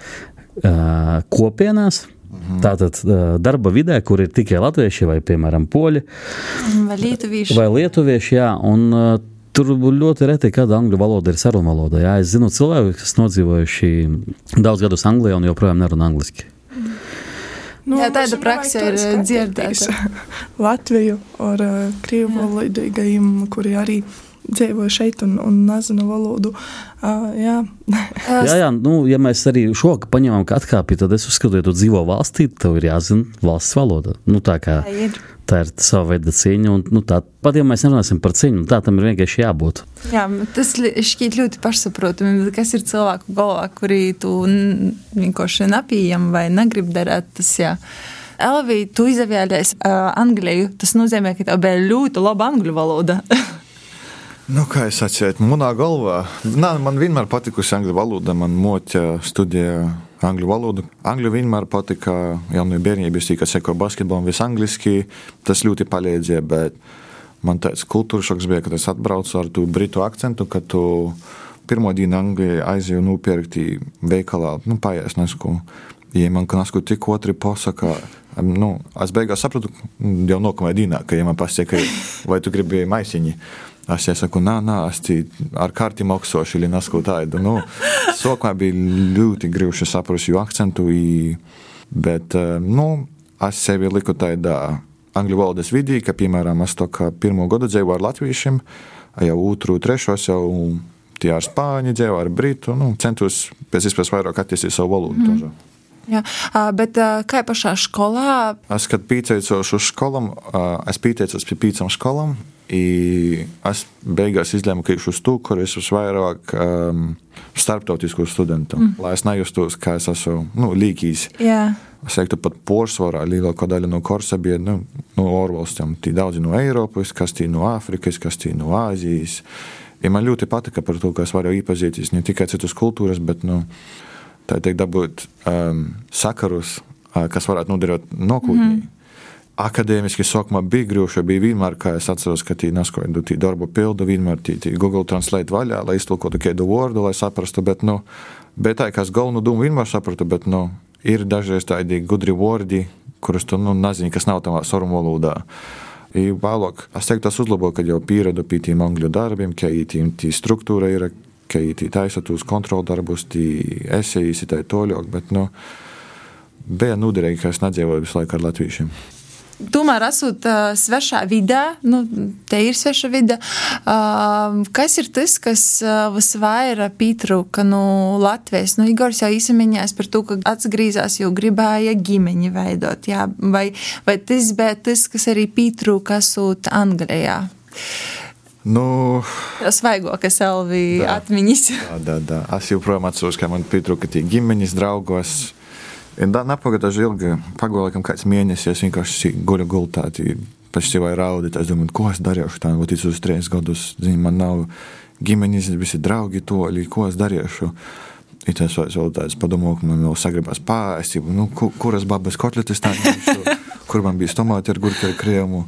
kopienās. Mhm. Tātad darba vidē, kur ir tikai latvieši vai, piemēram, poļi vai lietuvieši. Vai lietuvieši jā, un Tur ļoti reti, kad angļu valoda ir saruna valoda. Jā, es zinu cilvēku, kas nodzīvojuši daudz gadus Anglijā un joprojām nerunā angliski. Nu, jā, tāda praksa ir dzirdēta. Latviju ar uh, krievu valodīgajiem, kuri arī dzīvoju šeit un, un nezinu valodu. Uh, jā. Jā, jā nu, ja mēs arī šogad paņemam kā atkāpi, tad es uzskatu, ja tu dzīvo valstī, tev ir jāzina valsts valoda. Nu, tā, kā, Tā ir. tā ir sava veida cīņa. Un, nu, tā, pat ja mēs nerunāsim par cīņu, tā tam ir vienkārši jābūt. Jā, tas šķiet ļoti pašsaprotami. bet Kas ir cilvēku galvā, kuri tu vienkārši nepieņem vai negrib darīt? Tas, jā. Elvija, tu izvēlējies uh, Angļu. Tas nozīmē, ka tev bija ļoti laba angļu valoda. Nu, kā es atceros, manā galvā, nā, man vienmēr patikusi angļu valoda. Man moķa studēja angļu valodu. Angļu vienmēr patika, jau no bērnības, kad sekoja basketbolam, viss angliski. Tas ļoti palīdzēja, bet man tāds kultūras šoks bija, kad es atbraucu ar to britu akcentu, ka tu pirmo dienu Anglijā aizēju nopirkt veikalā, nu, paies nesku. Ja man kanasku tik otri pasaka, nu, es beigās sapratu jau nākamajā dienā, ka, ja man pasaka, vai tu gribi maisiņu. Es saku, nē, nē, es tī ar karti maksāšu, ili nasku tādu. Nu, sākumā bija ļoti grūti saprast jūsu akcentu, i, bet, eh, nu, es sevi liku tādā angļu valodas vidī, ka, piemēram, es to kā pirmo gadu dzīvoju ar latviešiem, a jau otru, trešo es jau tie ar spāņu dzīvoju, ar britu, nu, centos pēc iespējas vairāk attīstīt savu valodu. Mm. Jā, bet kā pašā skolā? Es, kad pieteicos uz skolām, es pieteicos pie piecām skolām. Es beigās izlēmu, ka uz to, kur es esmu vairāk um, starptautisku studentu, mm. lai es nejustos, ka es esmu nu, līdzīgs. Jā. Es teiktu, pat porcelāna lielākā daļa no bija nu, no ārvalstīm. Tī daudzi no Eiropas, kas tī no Āfrikas, kas tī no Āzijas. Ja man ļoti patika par to, ka es varu iepazīties ne tikai citas kultūras, bet nu, tā teikt, dabūt um, sakarus, uh, kas varētu noderēt nākotnē. Mm. Akadēmiski sākumā bija grūti, bija vienmēr, kā es atceros, ka tī neskoju tī darbu pildu, vienmēr tī, tī Google Translate vaļā, lai iztulkotu kādu vārdu, lai saprastu, bet, nu, bet tā, kas galvenu domu vienmēr sapratu, bet, nu, ir dažreiz tādi gudri vārdi, kurus tu, nu, nezini, kas nav tavā sarunu valodā. Vēlāk, es teiktu, tas uzlabo, kad jau pieradu pie tiem angļu darbiem, ka tī struktūra ir, ka tī taisa tos kontroldarbus, tī esejas, tā ir toļok, bet, nu, bija nuderīgi, ka es nedzīvoju visu laiku ar latviešiem. Tomēr esot uh, svešā vidē, nu, te ir sveša vide. Uh, kas ir tas, kas uh, visvairāk pietrūka no Latvijas? Nu, Igors jau īsamiņās par to, ka atgriežas, jo gribēja ģimeni veidot. Jā, vai, vai tas bija tas, kas arī pietrūka esot Anglijā? Nu, Tas vaigokas Elvija Da. atmiņas. tā, tā, tā. Es joprojām atceros, ka man pietrūka tie ģimenes draugos. Nepagājuši ilgi, pagājuši kāds mēnesis, es vienkārši guļu gultā. Pēc tam jau raudīju, es domāju, ko es darīšu. Tā jau uz trīs gadus, zinu, man nav ģimenes, visi draugi to, ko es darīšu. Ir tas vēl tāds padomu, ka man vēl sagribās pāriest, nu, ku- kuras babas kotletes tā kur man bija tomāti ar gurķu ar krēmu.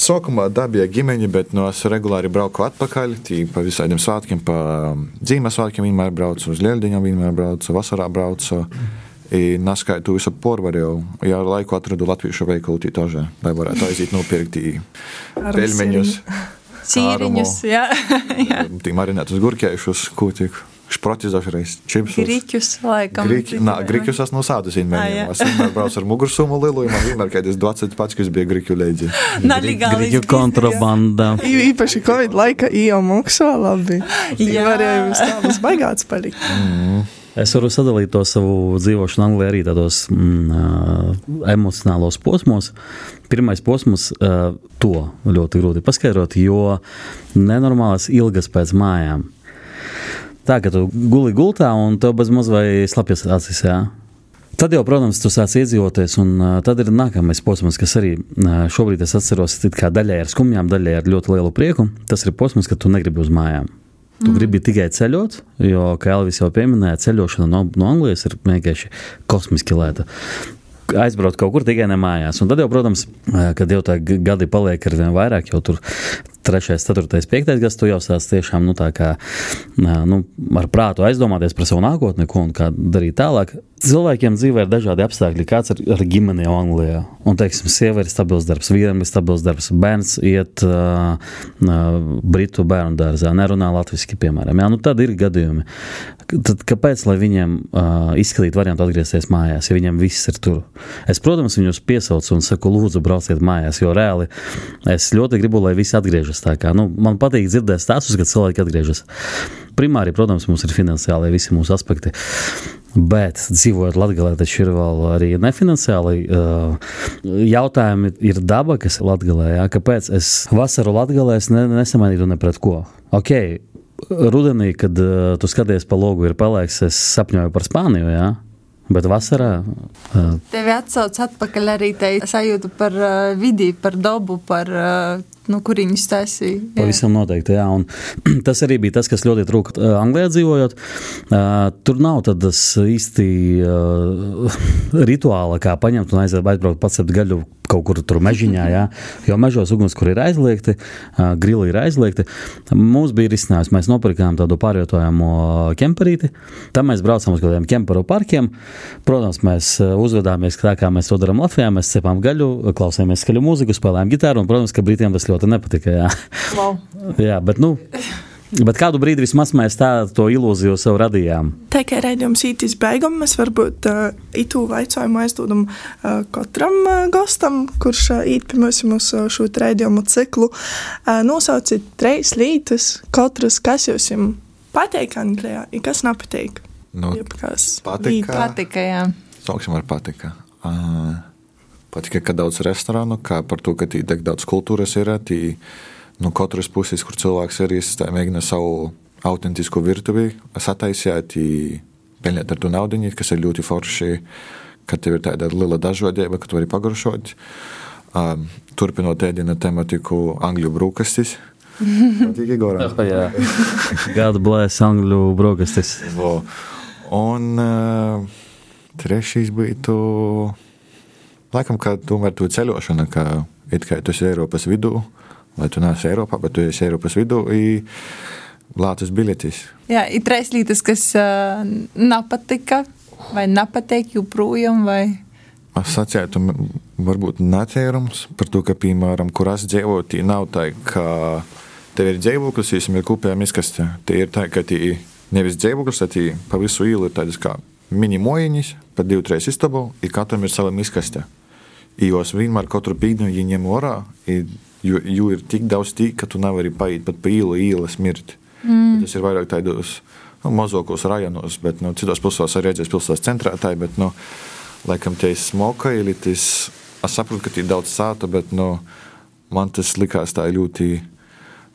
Sākumā dabīja ģimene, bet no es regulāri braucu atpakaļ. Pa visādiem svētkiem, pa dzīves svētkiem vienmēr braucu, uz Lieldiņām vienmēr braucu, vasarā braucu. I Naskaitu visu porvarēju, ja ar laiku atradu latviešu veikalu tītāžē, lai varētu aiziet nopirkt peļmeņus, Cīriņus, jā, jā. tī marinētus gurķējušus, kūtīku, šprotis dažreiz, čipsus. Griķus, laikam. Grieķi, nā, grieķus es no sādas Ah, jā. vienmēr. Es vienmēr braucu ar mugursumu lielu, man vienmēr kādreiz 20 pačkas bija grieķu leidzi. Nelegāli Grieķu kontrabanda. I- Īpaši Covid laika jau maksā labi. Jā. Varēja jums tādas baigāts palikt. Es varu sadalīt to savu dzīvošanu Anglijā arī tādos mm, emocionālos posmos. Pirmais posms, ā, to ļoti grūti paskaidrot, jo nenormālas ilgas pēc mājām. Tā kā tu guli gultā un tev bez maz vai slapjas acis. Jā. Tad jau, protams, tu sāc iedzīvoties, un uh, tad ir nākamais posms, kas arī uh, šobrīd es atceros, kā daļai ar skumjām, daļai ar ļoti lielu prieku. Tas ir posms, kad tu negribi uz mājām. Tu gribi tikai ceļot, jo, kā Elvis jau pieminēja, ceļošana no, no Anglijas ir vienkārši kosmiski lēta. Aizbraukt kaut kur tikai ne mājās. Un tad jau, protams, kad jau tā gadi paliek ar vien vairāk, jau tur 3, 4, 5 gads, tu jau sāc tiešām nu, kā, nu, ar prātu aizdomāties par savu nākotni, ko un kā darīt tālāk. Cilvēkiem dzīvē ir dažādi apstākļi. Kāds ir ar ģimeni Anglijā? Un, teiksim, sieva ir stabils darbs, vīram ir stabils darbs, bērns iet uh, uh, britu bērnu dārzā, nerunā latviešu, piemēram. Jā, nu tad ir gadījumi. Tad kāpēc viņiem uh, izskatīt variantu atgriezties mājās, ja viņiem viss ir tur? Es, protams, viņus piesaucu un saku, lūdzu, brauciet mājās, jo reāli es ļoti gribu, lai visi atgriežas. Kā, nu, man patīk dzirdēt stāstus, kad cilvēki atgriežas. Primāri, protams, mums ir finansiāli visi mūsu aspekti. Bet dzīvojot Latvijā, taču ir vēl arī nefinanciāli uh, jautājumi. Ir daba, kas ir Latvijā. Jā, kāpēc es vasaru Latvijā ne, nesamainītu ne pret ko? Okay, rudenī, kad uh, tu skaties pa logu, ir palaiks, es sapņoju par Spāniju. Jā? Bet vasarā. Uh, Tevi atsauc atpakaļ arī tai sajūta par uh, vidi, par dabu, par uh, nu, kur viņas taisīja. Pavisam noteikti, jā. Un tas arī bija tas, kas ļoti trūka uh, Anglijā dzīvojot. Uh, tur nav tādas īsti uh, rituāla, kā paņemt un aiziet aizbraukt pats ar gaļu kaut kur tur mežiņā, jā, jo mežos ugunskura ir aizliegti, grili ir aizliegti. Mums bija risinājums, mēs nopirkām tādu pārvietojamu kemperīti, tam mēs braucam uz kādiem kemperu parkiem. Protams, mēs uzvedāmies tā, kā mēs to darām Latvijā, mēs cepām gaļu, klausījāmies skaļu mūziku, spēlējām gitāru, un, protams, ka Britiem tas ļoti nepatika, jā. Wow. jā, bet, nu, Bet kādu brīdi vismaz mēs tādu ilūziju sev radījām? Tā kā raidījums ītis beigām, mēs varbūt uh, itu vaicojumu aizdodam uh, katram uh, gostam, kurš uh, īt pie mums uz uh, šo raidījumu ciklu. Uh, nosauciet trejas lītas, katras, kas jums patīk Anglijā, un kas nepatīk. Nu, Jebkas patika. vīta. Patika, jā. Sāksim ar patika. Uh, patika, ka daudz restorānu, kā par to, ka tī tik daudz kultūras ir. Tī, no katras puses, kur cilvēks ir iesaistīts, mēģina savu autentisku virtuvi sataisīt, pelnīt ar to naudu, kas ir ļoti forši, ka tev ir tāda liela dažādība, ka tu vari pagaršot. Um, turpinot ēdienu tematiku, angļu brūkastis. Patīk, Igor. Jā, gada blēs angļu brokastis. Vo. Un uh, trešais būtu, laikam, ka tomēr tu ceļošana, ka it kā tu esi Eiropas vidū, vai tu neesi Eiropā, bet tu esi Eiropas vidū, i lātas biļetes. Jā, ir trīs lietas, kas uh, nepatika vai nepatīk joprojām. Vai... Es sacītu, varbūt netērums par to, ka, piemēram, kur es dzīvoju, tī nav tā, ka tev ir dzīvoklis, jums ir kopējā izkastē. Tie ir tā, ka tī nevis dzīvoklis, bet tī pa visu ielu ir tādas kā mini-mojiņas, pa divu, trīs istabu, un katram ir sava izkastē. Jos vienmēr katru pīnu viņi ņem orā, jo, jo ir tik daudz tī, ka tu nevari paiet pat pa ielu, ielas mirt. Mm. Tas ir vairāk tādos nu, mazākos rajonos, bet nu, citos pilsētos arī redzēs pilsētas centrā. Tā, bet, nu, laikam tie ir smoka elites. Es saprotu, ka tie ir daudz sāta, bet nu, man tas likās tā ļoti.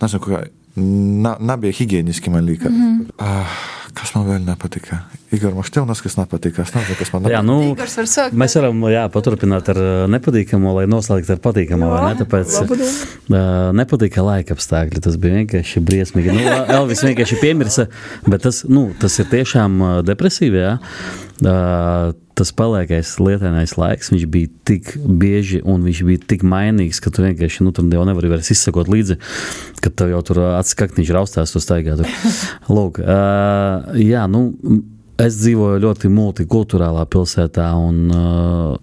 Nezinu, kā, na, nebija higiēniski man liekas. Mm -hmm. uh, kas man vēl nepatika? Igor, man tev nes, kas nepatika. Es nezinu, kas man Jā, nepatika. nu, Igors var sākt, mēs varam jā, paturpināt ar uh, nepatīkamu, lai noslēgtu ar patīkamu. vai ne? Tāpēc laba doma. uh, nepatika laika apstākļi. Tas bija vienkārši briesmīgi. Nu, Elvis vienkārši piemirsa, bet tas, nu, tas ir tiešām uh, depresīvi. Jā. Uh, tas paliekais lietainais laiks, viņš bija tik bieži un viņš bija tik mainīgs, ka tu vienkārši nu, tur jau nevari vairs izsekot līdzi, ka tev jau tur atskakniņš raustās, tu staigā. Lūk, uh, jā, nu, es dzīvoju ļoti multikulturālā pilsētā un uh,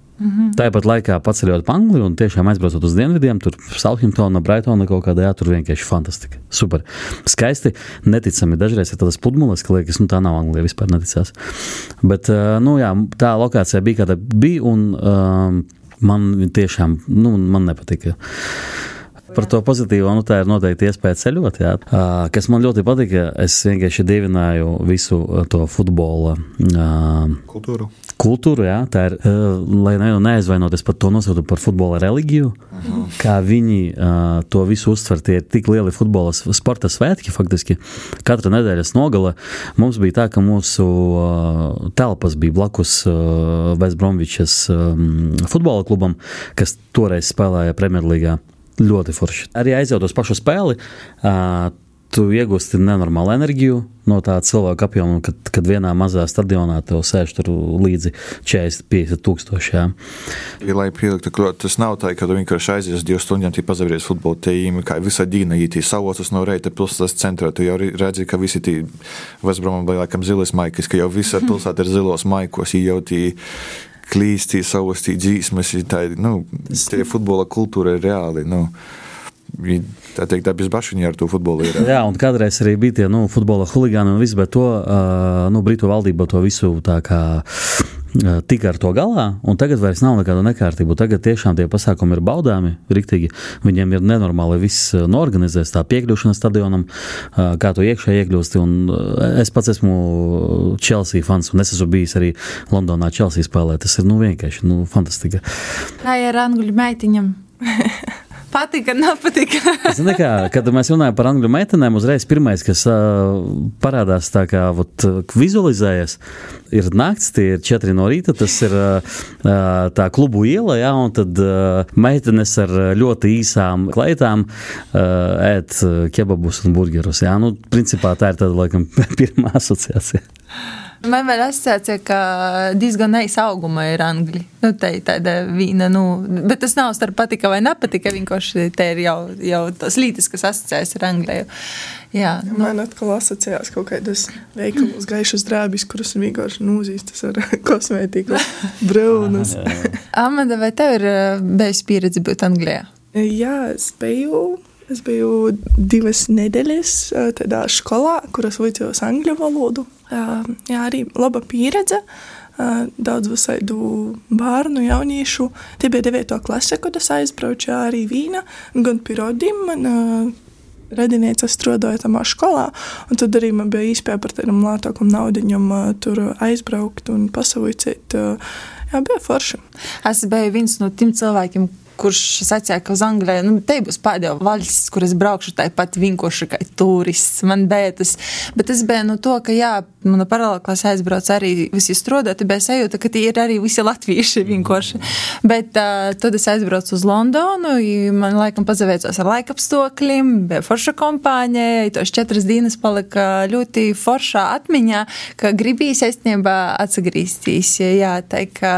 Tāpat laikā paceļot pa Angliju un tiešām aizbraucot uz dienvidiem, tur Southamptona, Brightona kaut kādā, jā, tur vienkārši fantastika. Super. Skaisti, neticami. Dažreiz ir tādas pludmales, ka liekas, nu tā nav Anglija, vispār neticās. Bet, nu jā, tā lokācija bija kāda bija un um, man tiešām, nu, man nepatika. Par to pozitīvo, nu, tā ir noteikti iespēja ceļot. Jā. Kas man ļoti patika, es vienkārši dievināju visu uh, to futbola Kultūru. kultūru. Jā, tā ir, uh, lai ne, neaizvainoties par to nosaukumu par futbola reliģiju, kā viņi uh, to visu uztver. Tie ir tik lieli futbola sporta svētki, faktiski. Katra nedēļas nogale mums bija tā, ka mūsu uh, telpas bija blakus uh, Vestbromvičas um, futbola klubam, kas toreiz spēlēja Premjerlīgā. Ļoti forši. Arī aizjūt uz pašu spēli. Uh, tu iegūsti nenormālu enerģiju no tā cilvēka apjoma, kad, kad vienā mazā stadionā tev sēž tur līdzi 40, 50 tūkstoši. Ja, lai pieliktu, ka tas nav tā, ka tu vienkārši aizies divas stundas, ja pazavies futbola tīmu, kā visa dīna, ja tī savocas no reita pilsētas centrā, tu jau redzi, ka visi tī Vestbromam vai laikam zilis maikas, ka jau visa pilsēta ir zilos maikos, ja jau tī klīstī savas tī dzīsmas, tā, nu, tie futbola kultūra ir reāli, nu, tā teikt, tā bez bašiņa ar to futbolu ir. Jā, un kādreiz arī bija tie nu, futbola huligāni un viss, bet to uh, nu, Britu valdība to visu tā kā tika ar to galā, un tagad vairs nav nekāda nekārtība. Tagad tiešām tie pasākumi ir baudāmi, riktīgi. Viņiem ir nenormāli viss norganizēts, tā piekļūšana stadionam, kā tu iekšā iekļūsti. Un es pats esmu Chelsea fans, un es esmu bijis arī Londonā Chelsea spēlē. Tas ir nu, vienkārši nu, fantastiski. Kā ar angļu meitiņam? Patika, nepatika. Zini, kā, kad mēs runājam par angļu meitenēm, uzreiz pirmais, kas uh, parādās tā kā vot, vizualizējas, ir nakts, tie ir četri no rīta, tas ir uh, tā klubu iela, jā, un tad uh, meitenes ar ļoti īsām kleitām ēd kebabus un burgerus, jā, nu, principā tā ir tāda, laikam, pirmā asociācija. Man vēl asociācija, ka diezgan neisa auguma ir angļi. Nu, te ir tāda vīna, nu, bet tas nav starp patika vai nepatika. Vienkārši te ir jau, jau tas lītis, kas asociējas ar Angliju. Jā, nu. Man atkal asociējās kaut kādas veikalos gaišas drēbis, kuras vienkārši nūzīstas ar kosmētiku brūnas. Amanda, vai tev ir bijusi pieredze būt Anglijā? Jā, es biju. Es biju divas nedēļas tādā skolā, kuras mācījos angļu valodu. Jā, arī laba pieredze. Daudz visādu bērnu, jauniešu. Tie bija 9. klase, kad es aizbraucu arī Vīna, gan Pirodim. Man, Radiniece strādāja tajā skolā, un tad arī man bija iespēja par tādam lētākam naudiņam tur aizbraukt un pasaucēt. Jā, bija forši. Es biju viens no tiem cilvēkiem, kurš sacīja, ka uz Angliju nu, te būs pēdējā valsts, kur es braukšu tāpat vienkārši kā turists. Man bija tas, bet tas bija no to, ka, jā, mana paralēlā klasē aizbrauc arī visi strādāti, bija sajūta, ka tie ir arī visi latvieši vienkārši. Bet uh, tad es aizbraucu uz Londonu, man laikam pazavēcos ar laikapstākļiem, bija forša kompānija, tos četras dienas palika ļoti foršā atmiņā, ka gribīs īstenībā atgriezties. Jā, tā kā.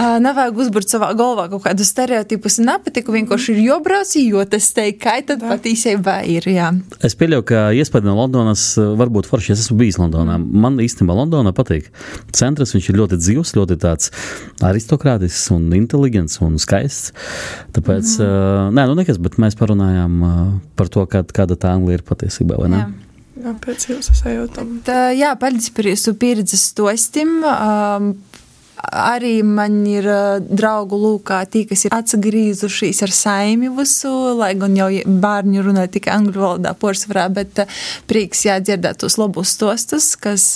Nevajag uzbūvēt savā galvā kaut kādu stereotipu. Es nepatiku, vienkārši ir jābrauc, jo tas teikt, ka tad patiesībā ir. Jā. Es pieļauju, ka iespēja no Londonas var būt forši. Es esmu bijis Londonā. Man īstenībā Londonā patīk. Centrs viņš ir ļoti dzīvs, ļoti tāds aristokrātisks un inteliģents un skaists. Tāpēc, mm. uh, nē, nu nekas, bet mēs parunājām uh, par to, kā, kāda tā Anglija ir patiesībā? Jā. Jā, pēc jūsu sajūtām. Jā, paldies par jūsu pieredzes stostim. Um, arī man ir draugu lūkā tie, kas ir atgriezušies ar saimi visu, lai gan jau bērni runā tikai angļu valodā porcelānā, bet prieks jādzirdēt tos labus stostus, kas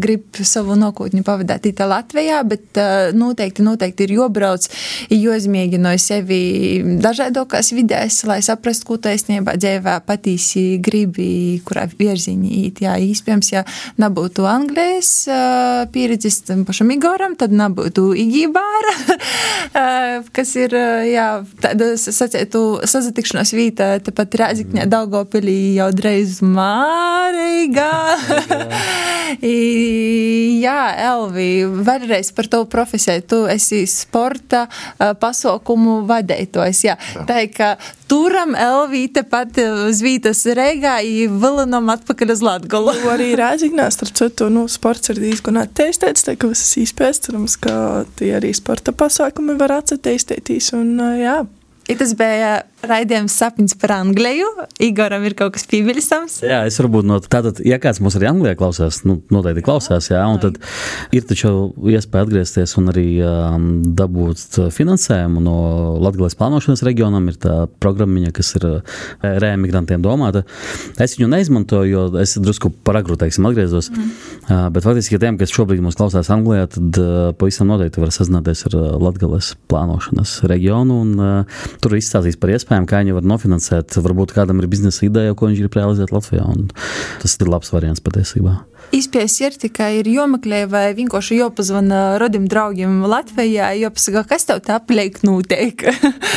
grib savu nākotni pavadīt itā Latvijā, bet noteikti, noteikti ir jobrauc, jāizmēģina sevi dažādākās vidēs, lai saprastu, ko taisnībā dzīvē patīsi gribi, kurā virzienī īt. Jā, iespējams, ja nebūtu Anglijas pieredzes pašam Igoram, tad nebūtu Igībāra, kas ir jā, tāda sacētu sazatikšanās vieta, tepat Rēzikņā Daugopilī jau dreiz Mārīgā. jā, Elvi, vēlreiz par to profesiju. Tu esi sporta pasaukumu vadētojs. Jā, tā ir, ka turam Elvīte pat uz vītas Reigā, vilinam atpakaļ uz Latgolu. arī Rēzikņā, starp citu, nu, sports ir diezgan attīstīts, tā ka visas īspējas, cerams, ka tie arī sporta pasākumi var attīstīties un jā. Ja tas bija raidījums sapnis par Angliju. Igoram ir kaut kas piebilstams. Jā, es varbūt no tātad, ja kāds mums arī Anglijā klausās, nu, noteikti klausās, jā, un tad ir taču iespēja atgriezties un arī um, dabūt finansējumu no Latgales plānošanas reģionam. Ir tā programmiņa, kas ir reemigrantiem domāta. Es viņu neizmantoju, jo es drusku par agru, teiksim, atgriezos. Mm. Uh, bet faktiski, tiem, kas šobrīd mums klausās Anglijā, tad uh, pavisam noteikti var sazināties ar uh, Latgales plānošanas reģionu un uh, tur izstāstīs par iespēju kā viņi var nofinansēt. Varbūt kādam ir biznesa ideja, ko viņš grib realizēt Latvijā. Tas ir labs variants patiesībā. Izpējas ir tikai ir jomeklē vai vienkārši jopazvana rodim draugiem Latvijā, jopasaka, kas tev tā apliek notiek.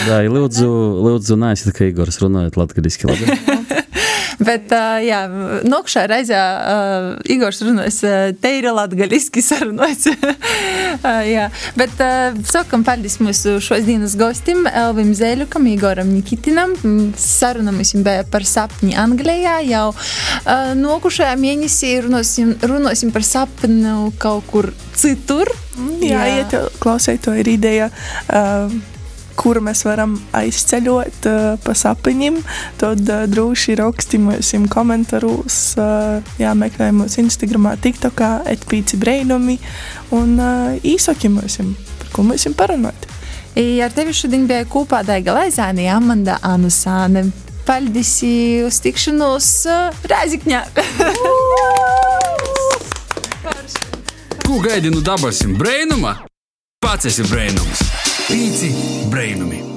Jā, lūdzu, lūdzu, neesiet, ka Igors runājat latgadiski labi. Bet, jā, nokšā reizē Igors runās uh, teiri latgaliski sarunots. uh, jā, bet sakam paldies mūsu šos dienas gostim Elvim Zēļukam, Igoram Nikitinam. Saruna mums bija par sapņi Anglijā. Jau nokušajā mēnesī runosim, runosim par sapnu kaut kur citur. Jā, jā. iet klausēt, to ir ideja. Uh, kur mēs varam aizceļot uh, pa sapņiem, tad uh, droši rakstimosim komentāros, uh, jā, meklējumos Instagram, TikTokā, etpīci breinumi un uh, īsokimosim, par ko mēs jums parunāt. I ar tevi šodien bija kopā Daiga Laizāne, Amanda Anusāne. Paldies uz tikšanos uh, Rēzikņā! Ko gaidi no dabasim brēnuma? Pats esi brēnums! Pīci brēnumi!